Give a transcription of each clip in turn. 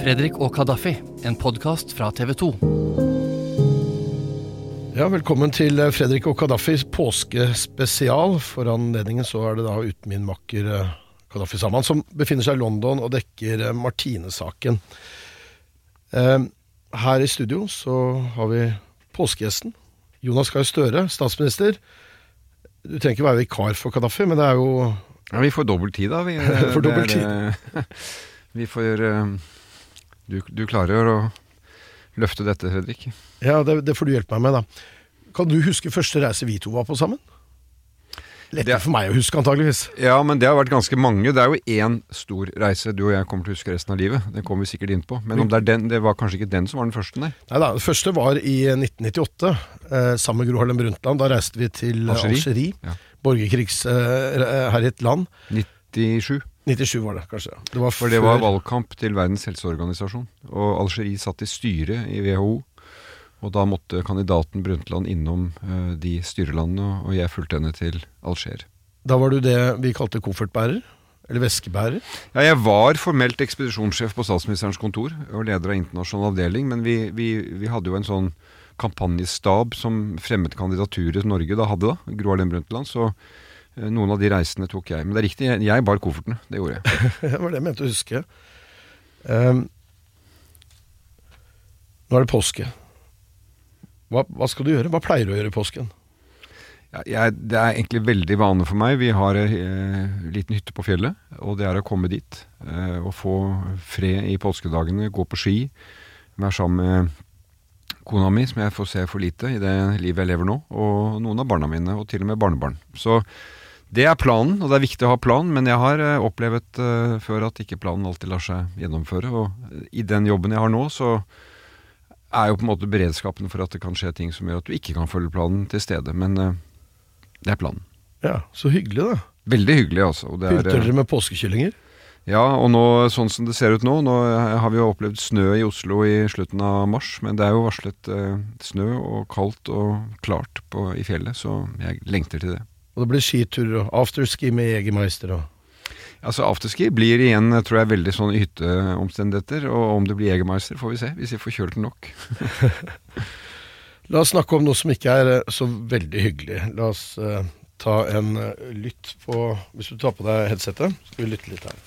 Fredrik og Kadafi, en podkast fra TV 2. Ja, Velkommen til eh, Fredrik og Kaddafis påskespesial. For anledningen så er det da uten min makker eh, Kaddafi Saman, som befinner seg i London og dekker eh, Martine-saken. Her i studio så har vi påskegjesten. Jonas Gahr Støre, statsminister. Du trenger ikke være vikar for Kaddafi, men det er jo Ja, Vi får dobbelt tid, da. Vi, For dobbelt eh, vi får du, du klarer å løfte dette, Fredrik. Ja, det, det får du hjelpe meg med, da. Kan du huske første reise vi to var på sammen? Lettere er for meg å huske, antageligvis. Ja, men det har vært ganske mange. Det er jo én stor reise du og jeg kommer til å huske resten av livet. Det kommer vi sikkert inn på. Men om det er den, det var kanskje ikke den som var den første, nei. Nei da, Det første var i 1998, eh, sammen med Gro Harlem Brundtland. Da reiste vi til eh, Algerie. Ja. Borgerkrigsherjet land. 97. 97 var det, kanskje. Det var For det var valgkamp til Verdens helseorganisasjon. Og Algerie satt i styret i WHO. Og da måtte kandidaten Brundtland innom eh, de styrelandene, og jeg fulgte henne til Alger. Da var du det vi kalte koffertbærer. Eller veskebærer. Ja, jeg var formelt ekspedisjonssjef på statsministerens kontor og leder av internasjonal avdeling, men vi, vi, vi hadde jo en sånn kampanjestab som fremmet kandidaturet Norge da hadde, da, Gro Harlem Brundtland. Så noen av de reisene tok jeg. Men det er riktig, jeg, bar koffertene. Det gjorde jeg. Det var det jeg mente å huske. Um, nå er det påske. Hva, hva skal du gjøre? Hva pleier du å gjøre i påsken? Ja, jeg, det er egentlig veldig vane for meg. Vi har en eh, liten hytte på fjellet, og det er å komme dit eh, og få fred i påskedagene, gå på ski, være sammen med kona mi, som jeg får se for lite i det livet jeg lever nå, og noen av barna mine, og til og med barnebarn. Så det er planen, og det er viktig å ha plan, men jeg har eh, opplevd uh, før at ikke planen alltid lar seg gjennomføre, og eh, i den jobben jeg har nå, så er jo på en måte beredskapen for at det kan skje ting som gjør at du ikke kan følge planen til stede. Men uh, det er planen. Ja, Så hyggelig, da. Veldig hyggelig, altså. Er, Pynter dere med påskekyllinger? ja, og nå, sånn som det ser ut nå Nå har vi jo opplevd snø i Oslo i slutten av mars, men det er jo varslet eh, snø og kaldt og klart på, i fjellet, så jeg lengter til det. Og det blir skitur og afterski med Jegermeister og Altså Afterski blir igjen tror jeg, veldig sånn hytteomstendigheter, og om det blir Jegermeister, får vi se, hvis vi får kjølt den nok. La oss snakke om noe som ikke er eh, så veldig hyggelig. La oss uh, ta en uh, lytt på Hvis du tar på deg headsetet, skal vi lytte litt her.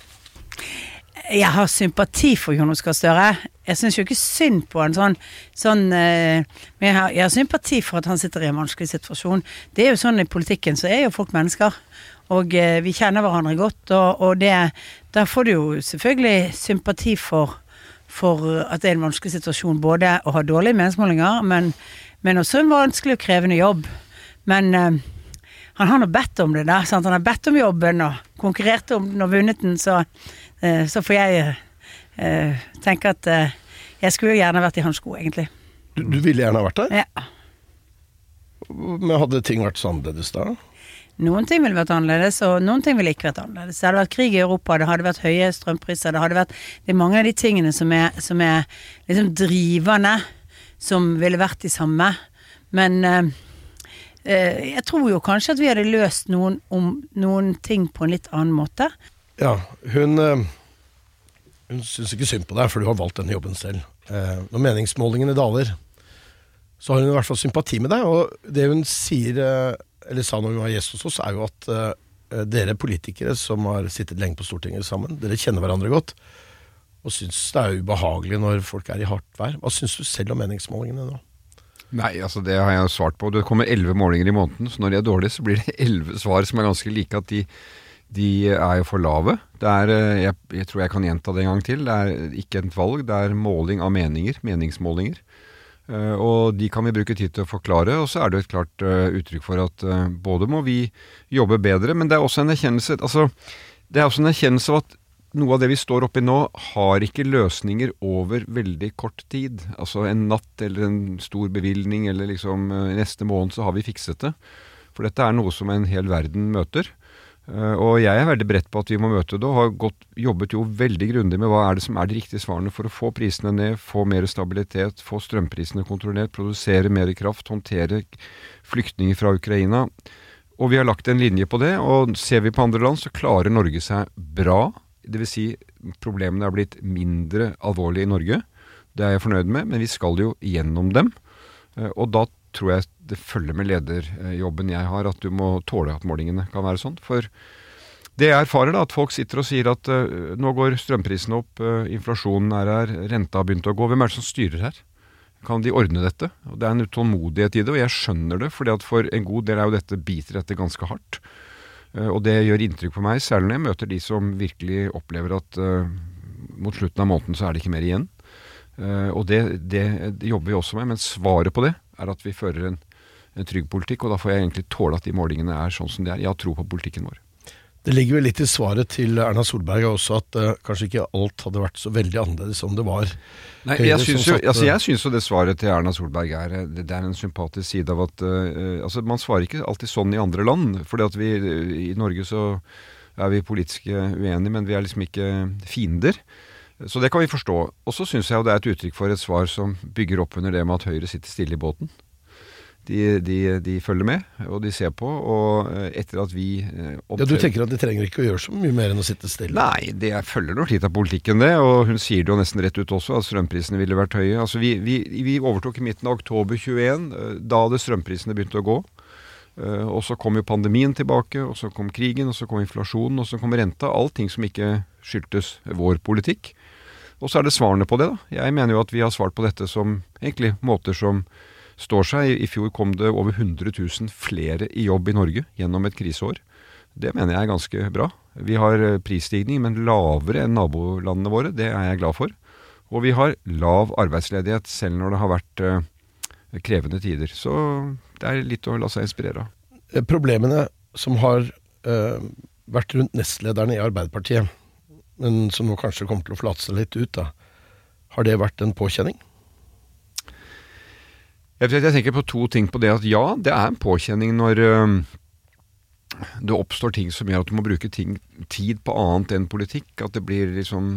Jeg har sympati for Jonas Gahr Støre. Jeg syns jo ikke synd på han sånn, sånn eh, Men jeg har, jeg har sympati for at han sitter i en vanskelig situasjon. Det er jo sånn i politikken, så er jo folk mennesker. Og eh, vi kjenner hverandre godt, og, og det Da får du jo selvfølgelig sympati for, for at det er en vanskelig situasjon. Både å ha dårlige meningsmålinger, men, men også en vanskelig og krevende jobb. Men eh, han har nå bedt om det, da. Sant? Han har bedt om jobben og konkurrert om den og vunnet den, så, så får jeg eh, tenke at eh, jeg skulle jo gjerne vært i hans sko, egentlig. Du, du ville gjerne vært der, Ja. men hadde ting vært så annerledes da? Noen ting ville vært annerledes, og noen ting ville ikke vært annerledes. Det hadde vært krig i Europa, det hadde vært høye strømpriser, det hadde vært Det er mange av de tingene som er, som er liksom drivende, som ville vært de samme. Men eh, eh, jeg tror jo kanskje at vi hadde løst noen, om, noen ting på en litt annen måte. Ja, hun eh, Hun syns ikke synd på deg, for du har valgt denne jobben selv. Eh, Når meningsmålingene daler, så har hun i hvert fall sympati med deg. Og det hun sier, eh, eller sa når hun var gjest hos oss, er jo at dere politikere som har sittet lenge på Stortinget sammen, dere kjenner hverandre godt. Og syns det er ubehagelig når folk er i hardt vær. Hva syns du selv om meningsmålingene nå? Nei, altså det har jeg svart på. Det kommer elleve målinger i måneden, så når de er dårlige, så blir det elleve svar som er ganske like. At de, de er jo for lave. Det er, eh, jeg, jeg tror jeg kan gjenta det en gang til. Det er ikke et valg, det er måling av meninger. Meningsmålinger. Eh, og de kan vi bruke tid til å forklare. Og så er det jo et klart eh, uttrykk for at både må vi jobbe bedre, men det er også en erkjennelse altså, Det er også en erkjennelse av at noe av det vi står oppi nå, har ikke løsninger over veldig kort tid. Altså en natt eller en stor bevilgning eller liksom neste måned så har vi fikset det. For dette er noe som en hel verden møter. Eh, Og jeg er veldig beredt på at vi må møte det, og har gått, jobbet jo veldig grundig med hva er det som er de riktige svarene for å få prisene ned, få mer stabilitet, få strømprisene kontrollert, produsere mer kraft, håndtere flyktninger fra Ukraina. Og vi har lagt en linje på det, og ser vi på andre land, så klarer Norge seg bra Dvs. Si, problemene er blitt mindre alvorlige i Norge. Det er jeg fornøyd med, men vi skal jo gjennom dem. Eh, og da tror jeg det følger med lederjobben jeg har, at du må tåle at målingene kan være sånn. For det jeg erfarer, da, at folk sitter og sier at uh, nå går strømprisene opp, uh, inflasjonen er her, renta har begynt å gå. Hvem er det som styrer her? Kan de ordne dette? Og Det er en utålmodighet i det, og jeg skjønner det. fordi at for en god del er jo dette biter dette ganske hardt. Uh, og det gjør inntrykk på meg, særlig når jeg møter de som virkelig opplever at mot slutten av måneden så er det ikke mer igjen. og det, det, det jobber vi også med, men svaret på det er at vi fører en, en trygg politikk, og da får jeg egentlig tåle at de målingene er sånn som de er. Jeg har tro på politikken vår. Det ligger vel litt i svaret til Erna Solberg også at uh, kanskje ikke alt hadde vært så veldig annerledes som det var. Nei, jeg syns jo, altså jeg synes jo det svaret til Erna Solberg er det, det, er en sympatisk side av at uh, altså Man svarer ikke alltid sånn i andre land. fordi at vi i Norge så er vi politiske uenige, men vi er liksom ikke fiender. Så det kan vi forstå. Og så syns jeg jo det er et uttrykk for et svar som bygger opp under det med at Høyre sitter stille i båten. De, de, de, følger med, og de ser på. Og eh, etter at vi opptrer... Ja, Du tenker at de trenger ikke å gjøre så mye mer enn å sitte stille? Nei, det følger nok litt av politikken, det. Og hun sier det jo nesten rett ut også, at strømprisene ville vært høye. Altså, vi, vi, vi overtok i midten av oktober 21. Eh, da hadde strømprisene begynt å gå. Uh, og så kom jo pandemien tilbake, og så kom krigen, og så kom inflasjonen, og så kom renta. Allting som ikke skyldtes vår politikk. Og så er det svarene på det, da. Jeg mener jo at vi har svart på dette som egentlig måter som står seg. I fjor kom det over 100 000 flere i jobb i Norge gjennom et kriseår. Det mener jeg er ganske bra. Vi har eh, prisstigning, men lavere enn nabolandene våre. Det er jeg glad for. Og vi har lav arbeidsledighet, selv når det har vært uh, krevende tider. Så det er litt å la seg inspirere av. Eh, problemene som har uh, vært rundt nestlederne i Arbeiderpartiet, men som nå kanskje kommer til å flate seg litt ut, da. har det vært en påkjenning? Jeg, tenker på to ting på det. At ja, det er en påkjenning når øh, det oppstår ting som gjør at du må bruke ting, tid på annet enn politikk. At det blir liksom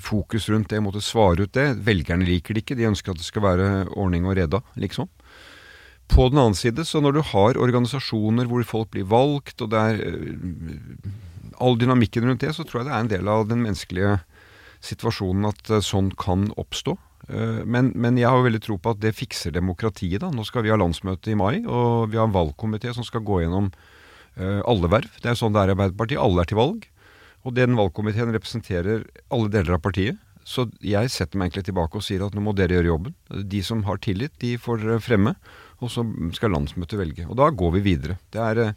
fokus rundt det, måtte svare ut det. Velgerne liker det ikke. De ønsker at det skal være ordning og reda, liksom. På den annen side, så når du har organisasjoner hvor folk blir valgt, og det er øh, all dynamikken rundt det, så tror jeg det er en del av den menneskelige situasjonen at øh, sånn kan oppstå. Eh, men, men, jeg har jo veldig tro på at det fikser demokratiet. da. Nå skal vi ha landsmøte i mai, og vi har en valgkomité som skal gå gjennom alle verv. Det er sånn det er i Arbeiderpartiet. Alle er til valg. Og den valgkomiteen representerer alle deler av partiet. Så jeg setter meg egentlig tilbake og sier at nå må dere gjøre jobben. De som har tillit, de får fremme. Og så skal landsmøtet velge. Og da går vi videre. Det er,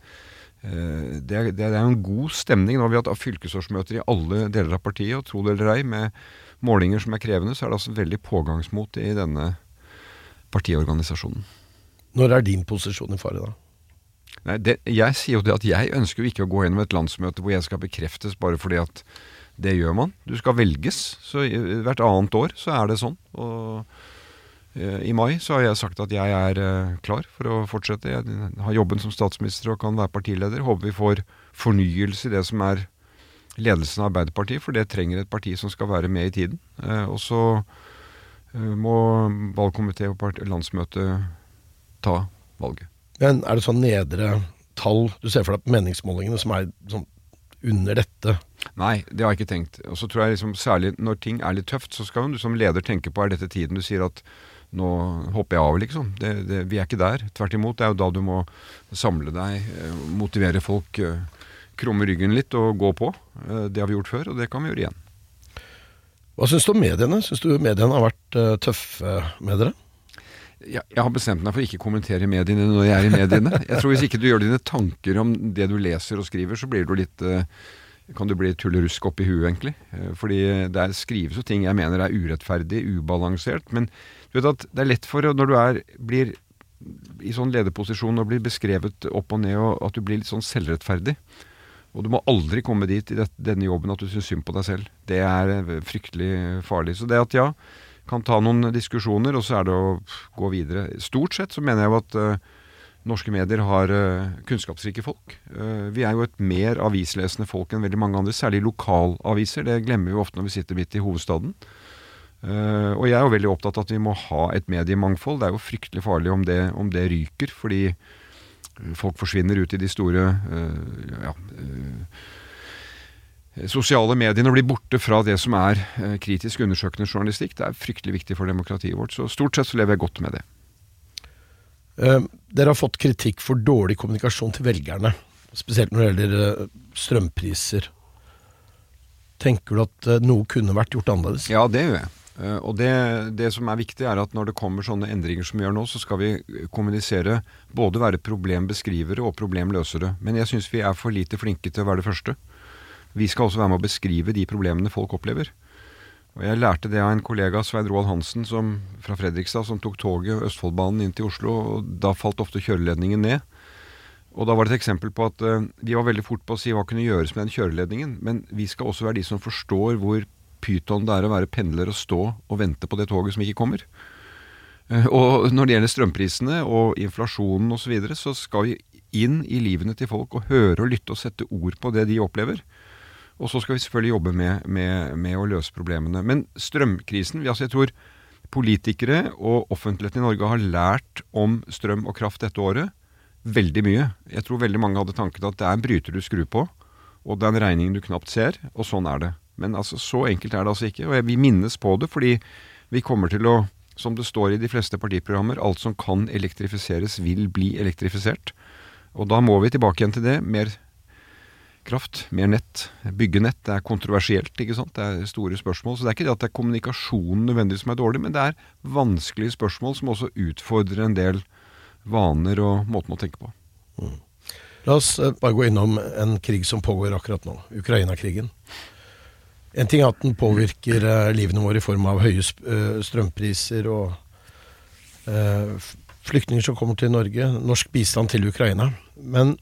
uh, det er, det er en god stemning. Nå har vi hatt fylkesårsmøter i alle deler av partiet, og tro det eller ei, med målinger som er krevende, så er det altså veldig pågangsmot i denne partiorganisasjonen. Når er din posisjon i fare, da? Nei, det, Jeg sier jo det at jeg ønsker jo ikke å gå gjennom et landsmøte hvor jeg skal bekreftes bare fordi at det gjør man. Du skal velges. så Hvert annet år så er det sånn. Og eh, i mai så har jeg sagt at jeg er eh, klar for å fortsette. Jeg har jobben som statsminister og kan være partileder. Håper vi får fornyelse i det som er ledelsen av Arbeiderpartiet, for det trenger et parti som skal være med i tiden. Eh, og så eh, må valgkomité og landsmøte ta valget. Men er det sånn nedre tall du ser for deg på meningsmålingene som er sånn under dette? Nei, det har jeg ikke tenkt. Og så tror jeg liksom, Særlig når ting er litt tøft, så skal du som leder tenke på er dette tiden du sier at nå hopper jeg av, liksom. Det, det, vi er ikke der. Tvert imot. Det er jo da du må samle deg, eh, motivere folk krumme ryggen litt og gå på. Eh, det har vi gjort før, og det kan vi gjøre igjen. Hva syns du om mediene? Syns du mediene har vært tøffe med dere? Jeg har bestemt meg for å ikke kommentere mediene når jeg er i mediene. Jeg tror Hvis ikke du gjør dine tanker om det du leser og skriver, så blir du litt kan du bli tullerusk oppi huet, egentlig. Fordi det skrives jo ting jeg mener er urettferdig, ubalansert. Men du vet at det er lett for når du er, blir i sånn lederposisjon og blir beskrevet opp og ned, og at du blir litt sånn selvrettferdig. Og du må aldri komme dit i denne jobben at du syns synd på deg selv. Det er eh, fryktelig farlig. Så det at ja, kan ta noen diskusjoner, og så er det å gå videre. Stort sett så mener jeg jo at uh, norske medier har uh, kunnskapsrike folk. Uh, vi er jo et mer avislesende folk enn veldig mange andre, særlig lokalaviser. Det glemmer vi ofte når vi sitter midt i hovedstaden. Og jeg er jo veldig opptatt av at vi må ha et mediemangfold. Det er jo fryktelig farlig om det, om det ryker, fordi folk forsvinner ut i de store uh, ja, uh, eh, sosiale mediene og blir borte fra det som er eh, kritisk undersøkende journalistikk. Det er fryktelig viktig for demokratiet vårt. Så stort sett så lever jeg godt med det. Eh, dere har fått kritikk for dårlig kommunikasjon til velgerne. Spesielt når det gjelder eh, strømpriser. Tenker du at eh, noe kunne vært gjort annerledes? Ja, det gjør jeg. Eh, og det, det som er viktig, er at når det kommer sånne endringer som vi gjør nå, så skal vi kommunisere, både være problembeskrivere og problemløsere. Men jeg syns vi er for lite flinke til å være det første. Vi skal også være med å beskrive de problemene folk opplever. Og Jeg lærte det av en kollega, Svein Roald Hansen som, fra Fredrikstad, som tok toget Østfoldbanen inn til Oslo. og Da falt ofte kjøreledningen ned. Og Da var det et eksempel på at uh, vi var veldig fort på å si hva kunne gjøres med den kjøreledningen. Men vi skal også være de som forstår hvor pyton det er å være pendler og stå og vente på det toget som ikke kommer. Uh, og når det gjelder strømprisene og inflasjonen osv., så, videre, så skal vi inn i livene til folk og høre og lytte og sette ord på det de opplever. Og så skal vi selvfølgelig jobbe med, med, med å løse problemene. Men strømkrisen altså Jeg tror politikere og offentligheten i Norge har lært om strøm og kraft dette året veldig mye. Jeg tror veldig mange hadde tanken at det er en bryter du skrur på, og det er en regning du knapt ser, og sånn er det. Men altså, så enkelt er det altså ikke. Og vi minnes på det fordi vi kommer til å, som det står i de fleste partiprogrammer, alt som kan elektrifiseres, vil bli elektrifisert. Og da må vi tilbake igjen til det. Mer kraft, mer nett, bygge nett. Det er kontroversielt, ikke sant. Det er store spørsmål. Så det er ikke det at det er kommunikasjonen nødvendigvis som er dårlig, men det er vanskelige spørsmål som også utfordrer en del vaner og måten å tenke på. Mm. La oss eh, bare gå innom en krig som pågår akkurat nå, Ukraina-krigen. En ting er at den påvirker eh, livene våre i form av høye eh, strømpriser og flyktninger som kommer til Norge, norsk bistand til Ukraina. Men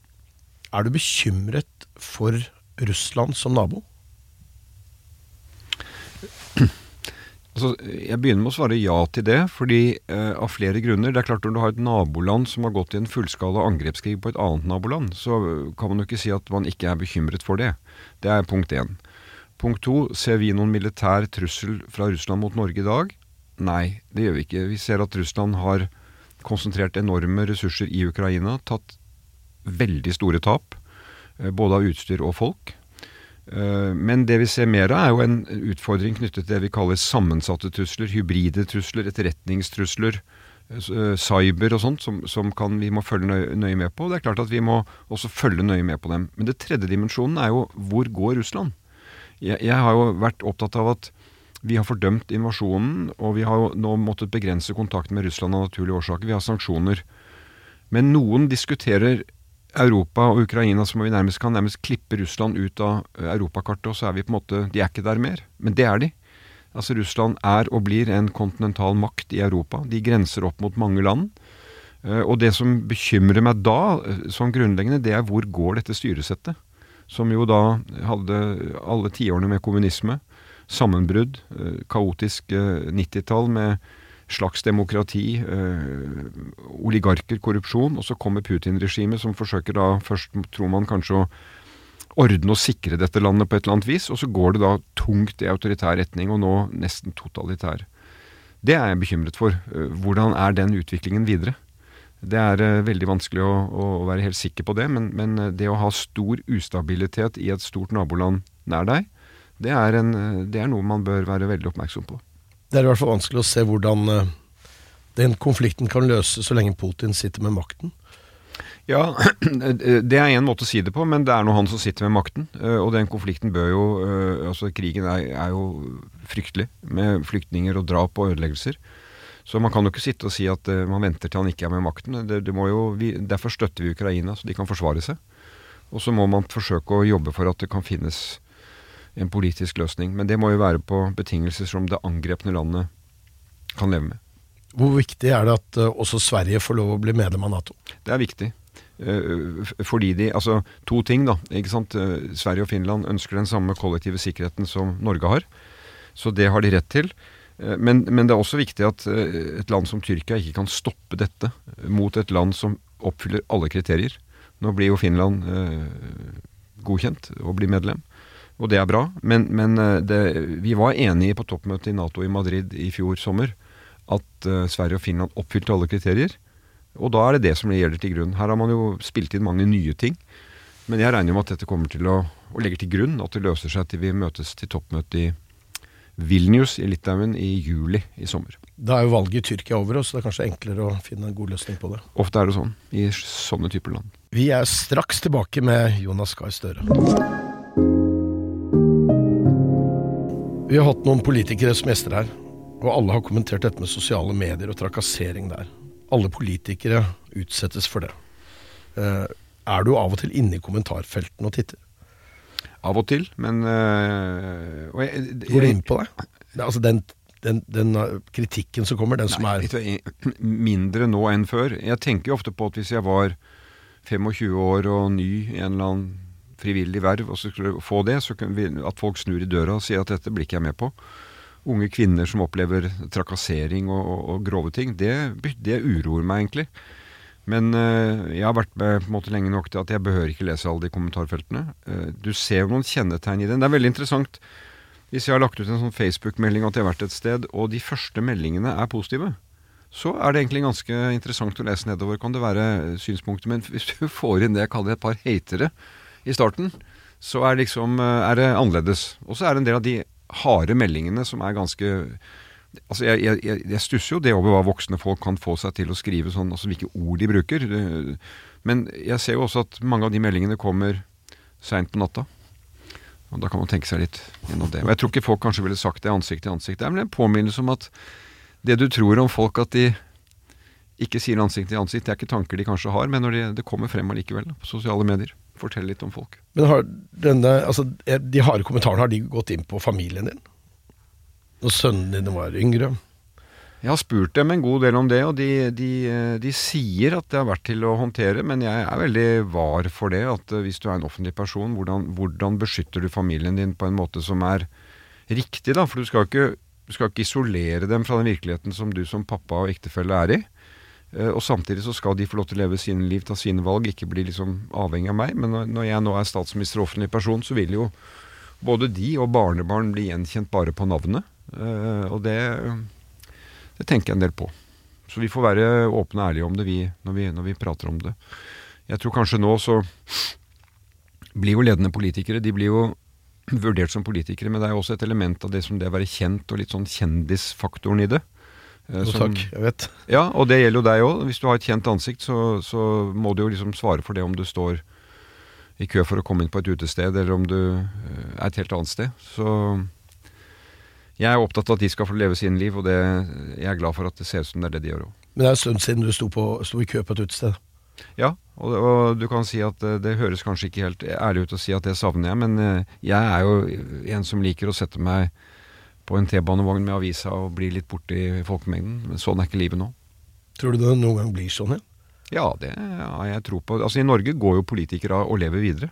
er du bekymret for Russland som nabo? Altså, jeg begynner med å svare ja til det, fordi eh, av flere grunner. Det er klart Når du har et naboland som har gått i en fullskala angrepskrig på et annet naboland, så kan man jo ikke si at man ikke er bekymret for det. Det er punkt én. Punkt to, ser vi noen militær trussel fra Russland mot Norge i dag? Nei, det gjør vi ikke. Vi ser at Russland har konsentrert enorme ressurser i Ukraina, tatt veldig store tap, eh, både av utstyr og folk. Eh, men det vi ser mer av, er jo en utfordring knyttet til det vi kaller sammensatte trusler, hybride trusler, etterretningstrusler, eh, cyber og sånt, som, som kan, vi må følge nøye, nøye, med på. Det er klart at vi må også følge nøye med på dem. Men det tredje dimensjonen er jo hvor går Russland? Jeg, jeg har jo vært opptatt av at vi har fordømt invasjonen, og vi har jo nå måttet begrense kontakten med Russland av naturlige årsaker. Vi har sanksjoner. Men noen diskuterer Europa og Ukraina så må vi nærmest, kan nærmest klippe Russland ut av eh, europakartet, og så er vi på en måte De er ikke der mer. Men det er de. Altså Russland er og blir en kontinental makt i Europa. De grenser opp mot mange land. Eh, og det som bekymrer meg da, eh, som grunnleggende, det er hvor går dette styresettet? Som jo da hadde alle tiårene med kommunisme, sammenbrudd, kaotisk 90-tall med slags demokrati, eh, oligarker, korrupsjon. Og så kommer Putin-regimet, som forsøker da først, tror man kanskje å ordne og sikre dette landet på et eller annet vis, og så går det da tungt i autoritær retning, og nå nesten totalitær. Det er jeg bekymret for. Eh, hvordan er den utviklingen videre? Det er uh, veldig vanskelig å, å, være helt sikker på det, men, men, eh, det å ha stor ustabilitet i et stort naboland nær deg, det er, en, det er noe man bør være veldig oppmerksom på. Det er i hvert fall vanskelig å se hvordan den konflikten kan løses så lenge Putin sitter med makten. Ja, det er én måte å si det på, men det er nå han som sitter med makten. Og den konflikten bør jo Altså, krigen er, er, jo fryktelig, med flyktninger og drap og ødeleggelser. Så man kan jo ikke sitte og si at man venter til han ikke er med makten. Det, det jo, vi, derfor støtter vi Ukraina, så de kan forsvare seg. Og så må man forsøke å jobbe for at det kan finnes en politisk løsning. Men det må jo være på betingelser som det angrepne landet kan leve med. Hvor viktig er det at uh, også Sverige får lov å bli medlem av Nato? Det er viktig. Uh, fordi de Altså, to ting, da. ikke sant? Sverige og Finland ønsker den samme kollektive sikkerheten som Norge har. Så det har de rett til. Men, men, det er også viktig at et land som Tyrkia ikke kan stoppe dette mot et land som oppfyller alle kriterier. Nå blir jo Finland godkjent og blir medlem og det er bra. Men, men eh, det, vi var enige på toppmøtet i Nato i Madrid i fjor sommer at Sverige og Finland oppfylte alle kriterier. Og da er det det som gjelder til grunn. Her har man jo spilt inn mange nye ting. Men jeg regner med at dette kommer til å, å legge til grunn at det løser seg til vi møtes til toppmøte i Vilnius i Litauen i juli i sommer. Da er jo valget i Tyrkia over oss, så det er kanskje enklere å finne en god løsning på det. Ofte er det sånn i sånne typer land. Vi er straks tilbake med Jonas Gahr Støre. Vi har hatt noen politikere som gjester her, og alle har kommentert dette med sosiale medier og trakassering der. Alle politikere utsettes for det. Eh, er du av og til inne i kommentarfeltene og titter? Av og til, men øh, og jeg, Går du inn på det? det altså den, den, den uh, kritikken som kommer, den som Nei, er mindre nå enn før. Jeg tenker jo ofte på at hvis jeg var 25 år og ny i en eller annen frivillig verv, og så skulle jeg få det, så vi, at folk snur i døra og sier at dette blir ikke jeg med på. Unge kvinner som opplever trakassering og, og, og grove ting, det, det uroer meg egentlig. Men øh, jeg har vært med på en måte lenge nok til at jeg behøver ikke lese alle de kommentarfeltene. Uh, du ser jo noen kjennetegn i den. Det er veldig interessant hvis jeg har lagt ut en sånn Facebook-melding at jeg har vært et sted, og de første meldingene er positive. Så er det egentlig ganske interessant å lese nedover, kan det være synspunkter. Men hvis du får inn det jeg kaller et par hatere i starten, så er, liksom, eh, er det annerledes. Og så er det en del av de harde meldingene som er ganske Altså jeg, jeg, jeg stusser jo det over hva voksne folk kan få seg til å skrive sånn, altså hvilke ord de bruker. Men jeg ser jo også at mange av de meldingene kommer seint på natta. Og da kan man tenke seg litt gjennom det. Og jeg tror ikke folk kanskje ville sagt det ansikt til ansikt. Det er vel en påminnelse om at det du tror om folk at de ikke sier ansikt til ansikt, det er ikke tanker de kanskje har, men når de, det kommer frem allikevel på sosiale medier. Fortell litt om folk. Men har denne, altså, de harde kommentarene, har de gått inn på familien din? Når sønnene dine var yngre? Jeg har spurt dem en god del om det, og de, de, de, sier at det har vært til å håndtere, men jeg er veldig var for det. At hvis du er en offentlig person, hvordan, hvordan beskytter du familien din på en måte som er riktig, da? For du skal, ikke, du skal ikke isolere dem fra den virkeligheten som du som pappa og ektefelle er i. Og samtidig så skal de få lov til å leve sine liv, ta sine valg, ikke bli liksom avhengig av meg. Men når jeg nå er statsminister og offentlig person, så vil jo både de og barnebarn bli gjenkjent bare på navnet. Uh, og det, det, tenker jeg en del på. Så vi får være åpne og ærlige om det vi, når, vi, når, vi, prater om det. Jeg tror kanskje nå så blir jo ledende politikere De blir jo vurdert som politikere, men det er jo også et element av det som det å være kjent, og litt sånn kjendisfaktoren i det. Uh, som, takk, jeg vet. Ja, og det gjelder jo deg òg. Hvis du har et kjent ansikt, så, så, må du jo liksom svare for det om du står i kø for å komme inn på et utested, eller om du uh, er et helt annet sted. Så jeg er opptatt av at de skal få leve sin liv, og det, jeg er glad for at det ser ut som det er det de gjør òg. Men det er en stund siden du sto, på, sto i kø på et utested? Ja, og, og, du kan si at det, det høres kanskje ikke helt ærlig ut å si at det savner jeg, men eh, jeg er jo en som liker å sette meg på en T-banevogn med avisa og bli litt borte i folkemengden. Men sånn er ikke livet nå. Tror du det noen gang blir sånn igjen? Ja, det har jeg tro på. Altså I Norge går jo politikere og lever videre.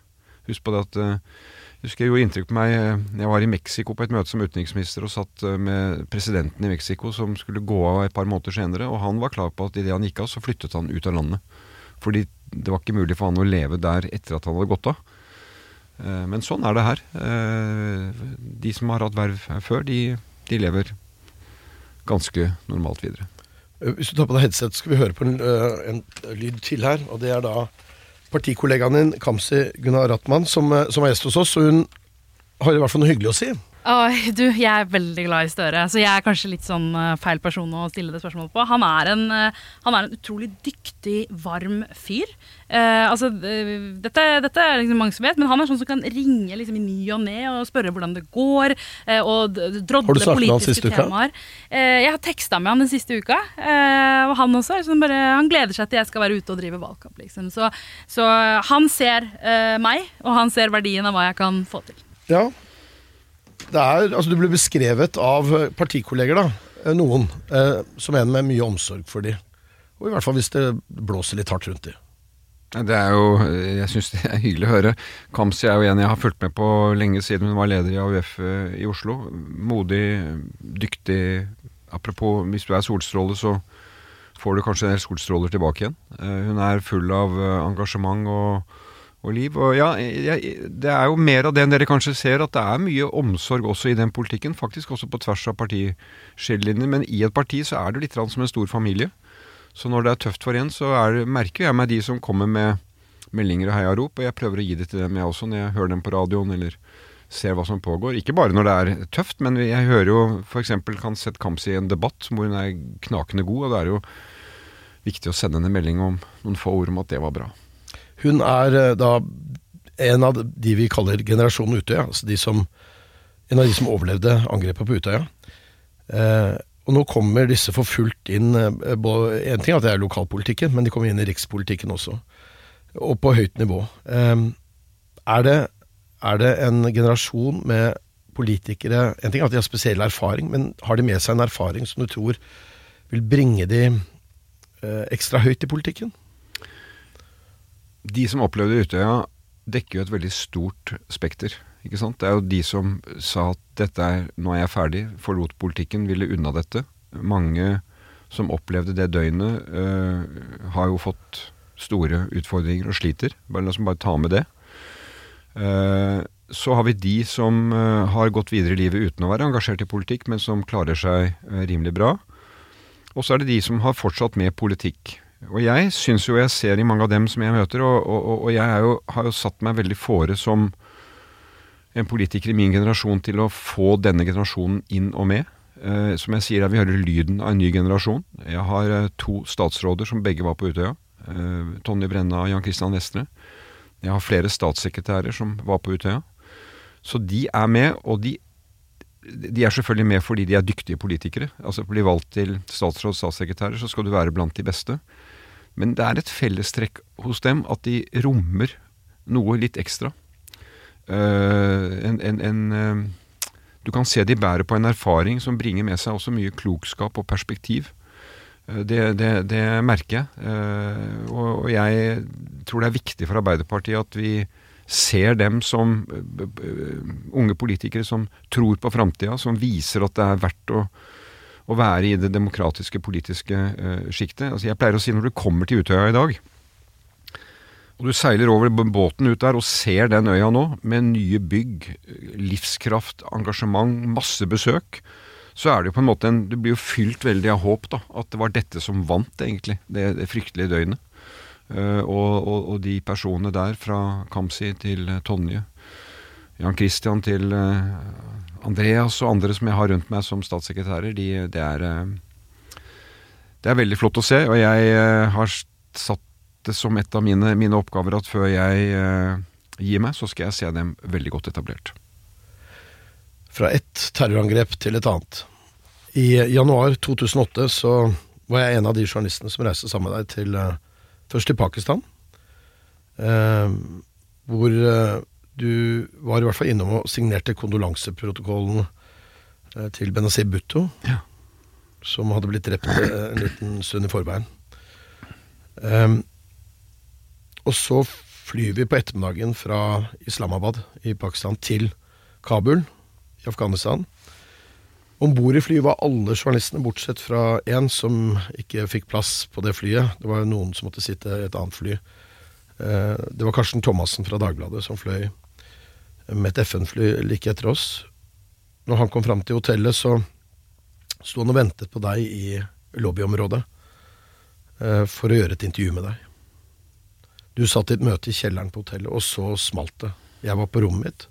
Husk på det at uh, husker jeg gjorde inntrykk på meg eh, Jeg var i Mexico på et møte som utenriksminister og satt eh, med presidenten i Mexico som skulle gå av et par måneder senere, og han var klar på at idet han gikk av, så flyttet han ut av landet. Fordi det var ikke mulig for han å leve der etter at han hadde gått av. Eh, men sånn er det her. De som har hatt verv før, de, de lever ganske normalt videre. Hvis du tar på deg headset, skal vi høre på en, en lyd til her. Og det er da partikollegaen din, Kamzy Gunnar Ratman, som, eh, som er gjest hos oss. Og hun har i hvert fall noe hyggelig å si. Åh, du, jeg er veldig glad i Støre. Så jeg er kanskje litt sånn uh, feil person å stille det spørsmålet på. Han er en, uh, han er en utrolig dyktig, varm fyr. Eh, altså, dette, dette, er liksom mange som vet, men han er sånn som kan ringe liksom, i ny og ne og spørre hvordan det går. og drodle politiske temaer. jeg har teksta med han den siste uka, og han også. Liksom bare, han gleder seg til jeg skal være ute og drive valgkamp. Liksom. Så, så, han ser meg, og han ser verdien av hva jeg kan få til. Ja, er, altså, du ble beskrevet av partikolleger, da, eh, noen, eh, som en med mye omsorg for de. Og i hvert fall hvis det blåser litt hardt rundt de. Det er jo, Jeg syns det er hyggelig å høre. Kamzy er jo en jeg har fulgt med på lenge siden hun var leder i AUF eh, i Oslo. Modig, dyktig. Apropos, hvis du er solstråle, så får du kanskje en del solstråler tilbake igjen. Eh, hun er full av engasjement og og liv. Og ja, jeg, det er jo mer av det enn dere kanskje ser, at det er mye omsorg også i den politikken. Faktisk også på tvers av partiskillelinjer. Men i et parti så er det litt som en stor familie. Så når det er tøft for en, så er, merker jeg meg de som kommer med meldinger og heiarop, og jeg prøver å gi det til dem jeg også, når jeg hører dem på radioen eller ser hva som pågår. Ikke bare når det er tøft, men jeg hører jo f.eks. kan sette Kamzy i en debatt hvor hun er knakende god, og det er jo viktig å sende henne en melding om noen få ord om at det var bra. Hun er eh, da en av de vi kaller generasjonen Utøya, altså de som, en av de som overlevde angrepet på Utøya. Eh, og nå kommer disse for fullt inn eh, En ting er at det er lokalpolitikken, men de kommer inn i rikspolitikken også. Og på høyt nivå. Eh, er, det, er det en generasjon med politikere En ting er at de har spesiell erfaring, men har de med seg en erfaring som du tror vil bringe de eh, ekstra høyt i politikken? De som opplevde Utøya, dekker jo et veldig stort spekter. Ikke sant? Det er jo de som sa at dette er, nå er jeg ferdig, forlot politikken, ville unna dette. Mange som opplevde det døgnet, øh, har jo fått store utfordringer og sliter. Bare La oss bare ta med det. Uh, så har vi de som uh, har gått videre i livet uten å være engasjert i politikk, men som klarer seg uh, rimelig bra. Og så er det de som har fortsatt med politikk. Og jeg syns jo jeg ser i mange av dem som jeg møter, og, og, og jeg jo, har jo satt meg veldig fore som en politiker i min generasjon til å få denne generasjonen inn og med. Eh, som jeg sier, vi hører lyden av en ny generasjon. Jeg har eh, to statsråder som begge var på Utøya. Eh, Tonje Brenna og Jan Christian Vestre. Jeg har flere statssekretærer som var på Utøya. Så de er med, og de, de er selvfølgelig med fordi de er dyktige politikere. Altså For å bli valgt til statsråd statssekretærer, så skal du være blant de beste. Men det er et fellestrekk hos dem at de rommer noe litt ekstra. Uh, en, en, en, uh, du kan se de bærer på en erfaring som bringer med seg også mye klokskap og perspektiv. Uh, det, det, det, merker jeg. Og, og, jeg tror det er viktig for Arbeiderpartiet at vi ser dem som unge politikere som tror på framtida, som viser at det er verdt å å være i det demokratiske politiske uh, sjiktet. Altså, jeg pleier å si når du kommer til Utøya i dag, og du seiler over båten ut der og ser den øya nå, med nye bygg, livskraft, engasjement, masse besøk, så er det jo på en måte en Du blir jo fylt veldig av håp, da. At det var dette som vant, egentlig. Det, det fryktelige døgnet. Uh, og, og, og, de personene der, fra Kamzy til Tonje, Jan Christian til uh, Andreas og andre som jeg har rundt meg som statssekretærer, de, det, er, eh, det er veldig flott å se. Og jeg eh, har satt det som et av mine, mine oppgaver at før jeg gir meg, så skal jeg se dem veldig godt etablert. Fra ett terrorangrep til et annet. I januar 2008 så var jeg en av de journalistene som reiste sammen med deg til først til Pakistan. eh, hvor du var i hvert fall innom og signerte kondolanseprotokollen eh, til Benazir Bhutto, ja. som hadde blitt drept eh, en liten stund i forveien. Um, og så flyr vi på ettermiddagen fra Islamabad i Pakistan til Kabul i Afghanistan. Om bord i flyet var alle journalistene, bortsett fra én som ikke fikk plass på det flyet. Det var noen som måtte sitte i et annet fly. Eh, det var Karsten Thomassen fra Dagbladet som fløy med et FN-fly like etter oss. Når han kom fram til hotellet, så sto han og ventet på deg i lobbyområdet eh, for å gjøre et intervju med deg. Du satt i et møte i kjelleren på hotellet, og så smalt det. Jeg var på rommet mitt.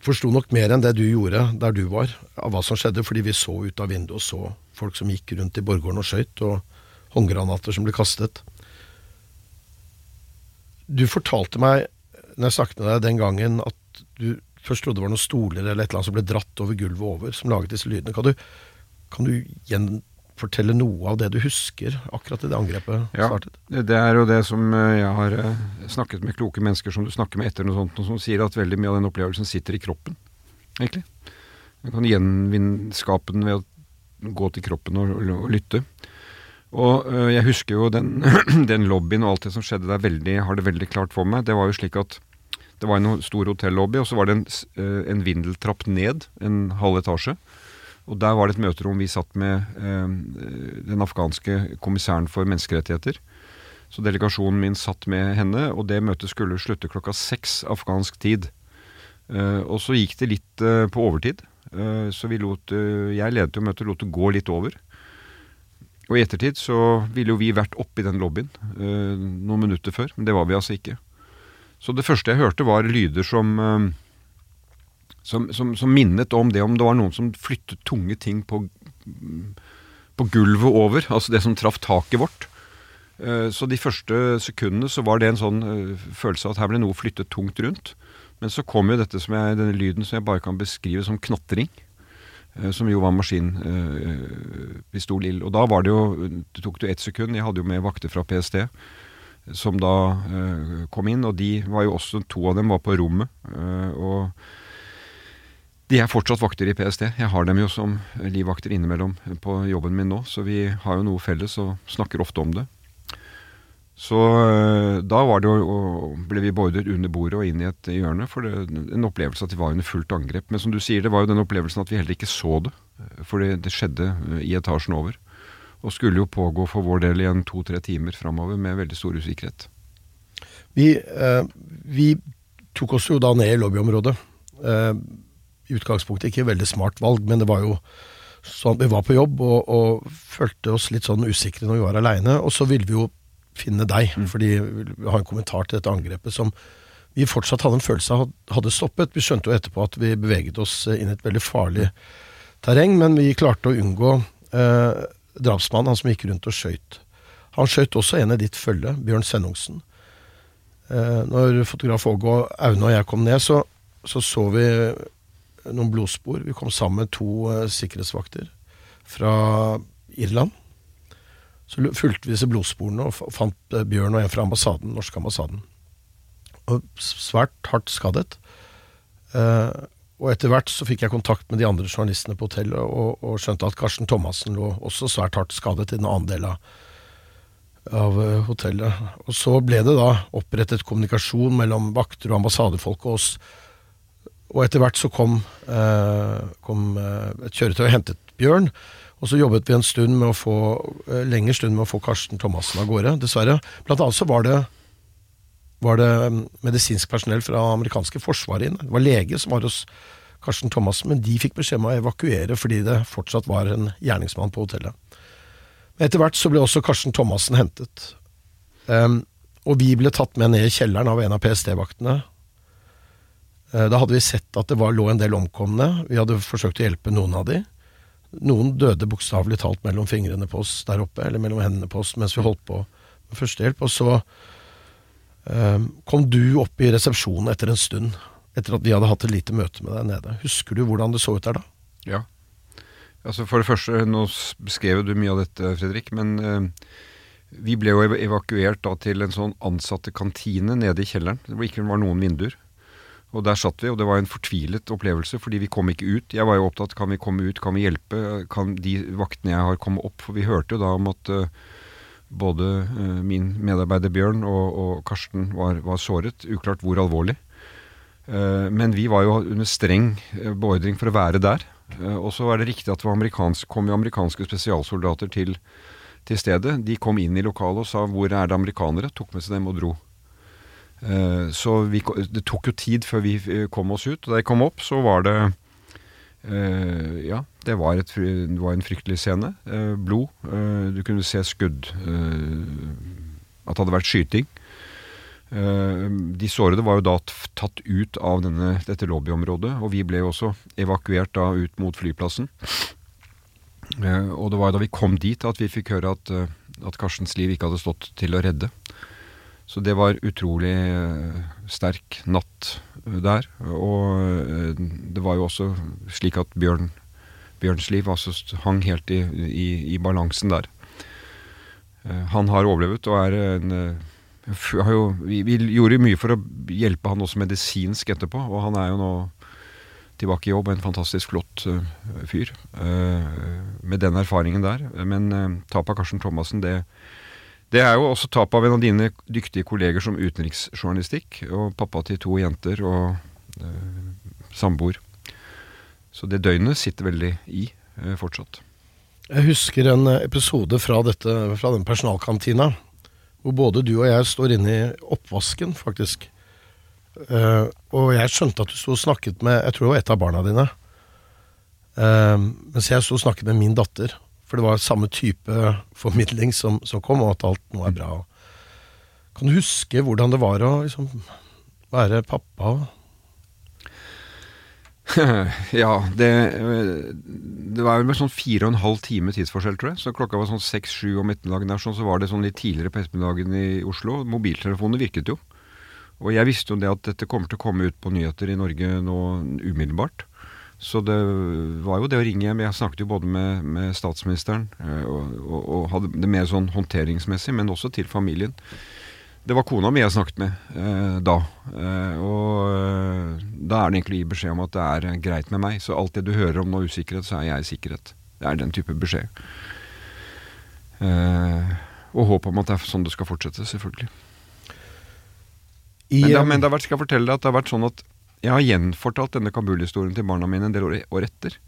Forsto nok mer enn det du gjorde der du var, av hva som skjedde, fordi vi så ut av vinduet og så folk som gikk rundt i borggården og skøyt, og håndgranater som ble kastet. Du fortalte meg når jeg snakket med deg den gangen, at du først trodde det var noen stoler eller et eller annet som ble dratt over gulvet over, som laget disse lydene. Kan du, kan du gjenfortelle noe av det du husker akkurat i det angrepet ja, startet? Det er jo det som eh, jeg har eh, snakket med kloke mennesker som du snakker med etter noe sånt, som sier at veldig mye av den opplevelsen sitter i kroppen, egentlig. Man kan gjenvinne skapen ved å gå til kroppen og, og, og lytte. Og øh, jeg husker jo den, den, lobbyen og alt det som skjedde der, veldig, har det veldig klart for meg. Det var jo slik at det var en stor hotellobby, og så var det en, øh, en vindeltrapp ned, en halv etasje. Og der var det et møterom vi satt med eh, den afghanske kommissæren for menneskerettigheter. Så delegasjonen min satt med henne, og det møtet skulle slutte klokka seks afghansk tid. Eh, og så gikk det litt eh, på overtid. Uh, så vi lot Jeg ledet jo møtet, lot det gå litt over. og i ettertid så ville jo vi vært oppe i den lobbyen eh, noen minutter før, men det var vi altså ikke. Så det første jeg hørte var lyder som, eh, som, som, som minnet om det om det var noen som flyttet tunge ting på, på gulvet over, altså det som traff taket vårt. Eh, så de første sekundene så var det en sånn eh, følelse av at her ble noe flyttet tungt rundt. Men så kom jo dette som jeg, denne lyden som jeg bare kan beskrive som knatring. eh, Som jo var maskinpistolild. Og da var det jo Det tok jo ett sekund. Jeg hadde jo med vakter fra PST som da kom inn. Og de var jo også To av dem var på rommet. og de er fortsatt vakter i PST. Jeg har dem jo som livvakter innimellom på jobben min nå, så vi har jo noe felles og snakker ofte om det. Så øh, da jo, ble vi bordet under bordet og inn i et hjørne, for det, en opplevelse at de var under fullt angrep. Men som du sier, det var jo den opplevelsen at vi heller ikke så det, for det, det skjedde øh, i etasjen over. Og skulle jo pågå for vår del i en to-tre timer framover med veldig stor usikkerhet. Vi, eh, vi tok oss jo da ned i lobbyområdet. Eh, I utgangspunktet ikke veldig smart valg, men det var jo sånn vi var på jobb og, og følte oss litt sånn usikre når vi var aleine. Og så ville vi jo finne deg, fordi vi har en kommentar til dette angrepet som vi fortsatt hadde en følelse av hadde stoppet. Vi skjønte jo etterpå at vi beveget oss inn i et veldig farlig terreng, men vi klarte å unngå eh, drapsmannen, han som gikk rundt og skøyt. Han skøyt også en i ditt følge, Bjørn Sennungsen. Eh, når fotograf Åge og Aune og jeg kom ned, så, så så vi noen blodspor. Vi kom sammen med to eh, sikkerhetsvakter fra Irland. Så fulgte vi disse blodsporene og fant eh, Bjørn og en fra ambassaden, norske ambassaden. Og svært hardt skadet. Eh, og etter hvert så fikk jeg kontakt med de andre journalistene på hotellet, og, og skjønte at Karsten Thomassen lå også svært hardt skadet i den andre delen av, av hotellet. Og så ble det da opprettet kommunikasjon mellom vakter og ambassadefolk og oss. Og etter hvert så kom, eh, kom eh, et kjøretøy og hentet Bjørn. Og så jobbet vi en stund med å få, eh, lengre stund med å få Karsten Thomassen av gårde, dessverre. Blant annet så var det, var det mm, medisinsk personell fra amerikanske forsvaret inne. Det var lege som var hos Karsten Thomassen, men de fikk beskjed om å evakuere fordi det fortsatt var en gjerningsmann på hotellet. Men etter hvert så ble også Karsten Thomassen hentet. Um, og vi ble tatt med ned i kjelleren av en av PST-vaktene. Eh, Da hadde vi sett at det var, lå en del omkomne. Vi hadde forsøkt å hjelpe noen av de. Noen døde bokstavelig talt mellom fingrene på oss der oppe, eller mellom hendene på oss mens vi holdt på med førstehjelp. Og så eh, kom du opp i resepsjonen etter en stund, etter at vi hadde hatt et lite møte med deg nede. Husker du hvordan det så ut der da? Ja. Altså For det første, nå beskrev du mye av dette, Fredrik, men eh, vi ble jo evakuert da til en sånn ansatte kantine nede i kjelleren. Det var ikke var noen vinduer. Og der satt vi, og det var en fortvilet opplevelse, fordi vi kom ikke ut. Jeg var jo opptatt kan vi komme ut, kan vi hjelpe, kan de vaktene jeg har komme opp? For vi hørte jo da om at uh, både uh, min medarbeider Bjørn og, og Karsten var, var såret. Uklart hvor alvorlig. Uh, men vi var jo under streng beordring for å være der. Og så er det riktig at det amerikansk, kom jo amerikanske spesialsoldater til, til stedet. De kom inn i lokalet og sa 'hvor er det amerikanere?' Tok med seg dem og dro. Eh, så vi, det tok jo tid før vi eh, kom oss ut. Og da jeg kom opp, så var det eh, Ja, det var, et, det var en fryktelig scene. Blod. Du kunne se skudd. at det hadde vært skyting. De sårede var jo da tatt ut av denne, dette lobbyområdet, og vi ble jo også evakuert da ut mot flyplassen. Og det var da vi kom dit at vi fikk høre at, at Karstens liv ikke hadde stått til å redde. Så det var utrolig eh, sterk natt eh, der. Og eh, det var jo også slik at Bjørn, Bjørns liv altså hang helt i, i, i balansen der. Han har overlevet og er en jo, vi, vi gjorde mye for å hjelpe han også medisinsk etterpå, og han er jo nå tilbake i jobb, en fantastisk flott fyr med den erfaringen der. Men tapet av Karsten Thomassen, det, det er jo også tap av en av dine dyktige kolleger som utenriksjournalistikk, og pappa til to jenter og eh, samboer. Så det døgnet sitter veldig i eh, fortsatt. Jeg husker en eh, episode fra, dette, fra den personalkantina, hvor både du og jeg står inne i oppvasken, faktisk. Eh, og jeg skjønte at du sto og snakket med Jeg tror det var et av barna dine. Eh, mens jeg sto og snakket med min datter. For det var samme type formidling som, som kom, og at alt nå er bra. Kan du huske hvordan det var å liksom, være pappa? ja, det, det var vel sånn fire og en halv time tidsforskjell, tror jeg. Så klokka var sånn seks-sju om ettermiddagen der, sånn, så var det sånn litt tidligere på ettermiddagen i Oslo. Mobiltelefonene virket jo. Og jeg visste jo det at dette kommer til å komme ut på nyheter i Norge nå umiddelbart. Så det var jo det å ringe hjem. Jeg snakket jo både med, med statsministeren eh, og, og, og, hadde det mer sånn håndteringsmessig, men også til familien. Det var kona mi jeg snakket med eh, da. Eh, og eh, da er det egentlig å gi beskjed om at det er eh, greit med meg. Så alt det du hører om noe usikkerhet, så er jeg i sikkerhet. Det er den type beskjed. Eh, og håp om at det er sånn det skal fortsette, selvfølgelig. I, Men det, har- men det har vært, skal jeg fortelle deg at det har vært sånn at jeg har gjenfortalt denne Kabul-historien til barna mine en del år, etter.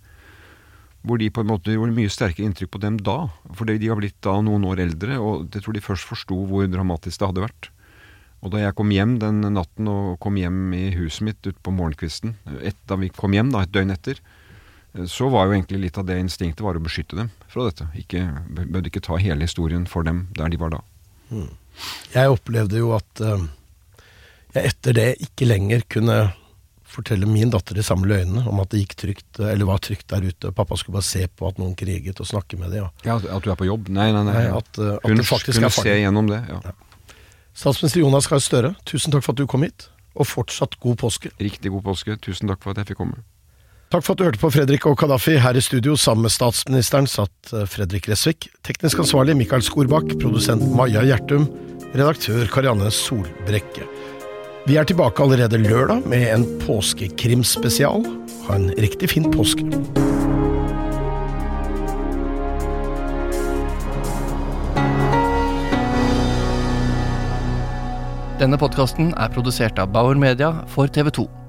Hvor de på en måte gjorde mye sterkere inntrykk på dem da. For de har blitt da noen år eldre, og jeg tror de først forsto hvor dramatisk det hadde vært. Og da jeg kom hjem den natten og kom hjem i huset mitt utpå morgenkvisten, et, da vi kom hjem da, et døgn etter, så var jo egentlig litt av det instinktet var å beskytte dem fra dette. Ikke, bød ikke ta hele historien for dem der de var da. Jeg opplevde jo at uh, jeg etter det ikke lenger kunne fortelle min datter de samme løgnene om at det gikk trygt, eller var trygt der ute. Pappa skulle bare se på at noen kriget og snakke med dem. Ja. Ja, At du er på jobb? Nei, nei, nei. Nei, at, uh, at Hun kunne se gjennom det. ja. Statsminister Jonas Gahr Støre, tusen takk for at du kom hit, og fortsatt god påske. Riktig god påske. Tusen takk for at jeg fikk komme. Takk for at du hørte på Fredrik og Kadafi. Her i studio sammen med statsministeren satt eh, Fredrik Resvik. Teknisk ansvarlig Mikael Skorbakk. Produsent Maja Gjertum. Redaktør Karianne Solbrekke. Vi er tilbake allerede lørdag med en påskekrimspesial. Ha en riktig fin påske. Denne podkasten er produsert av Bauer Media for TV 2.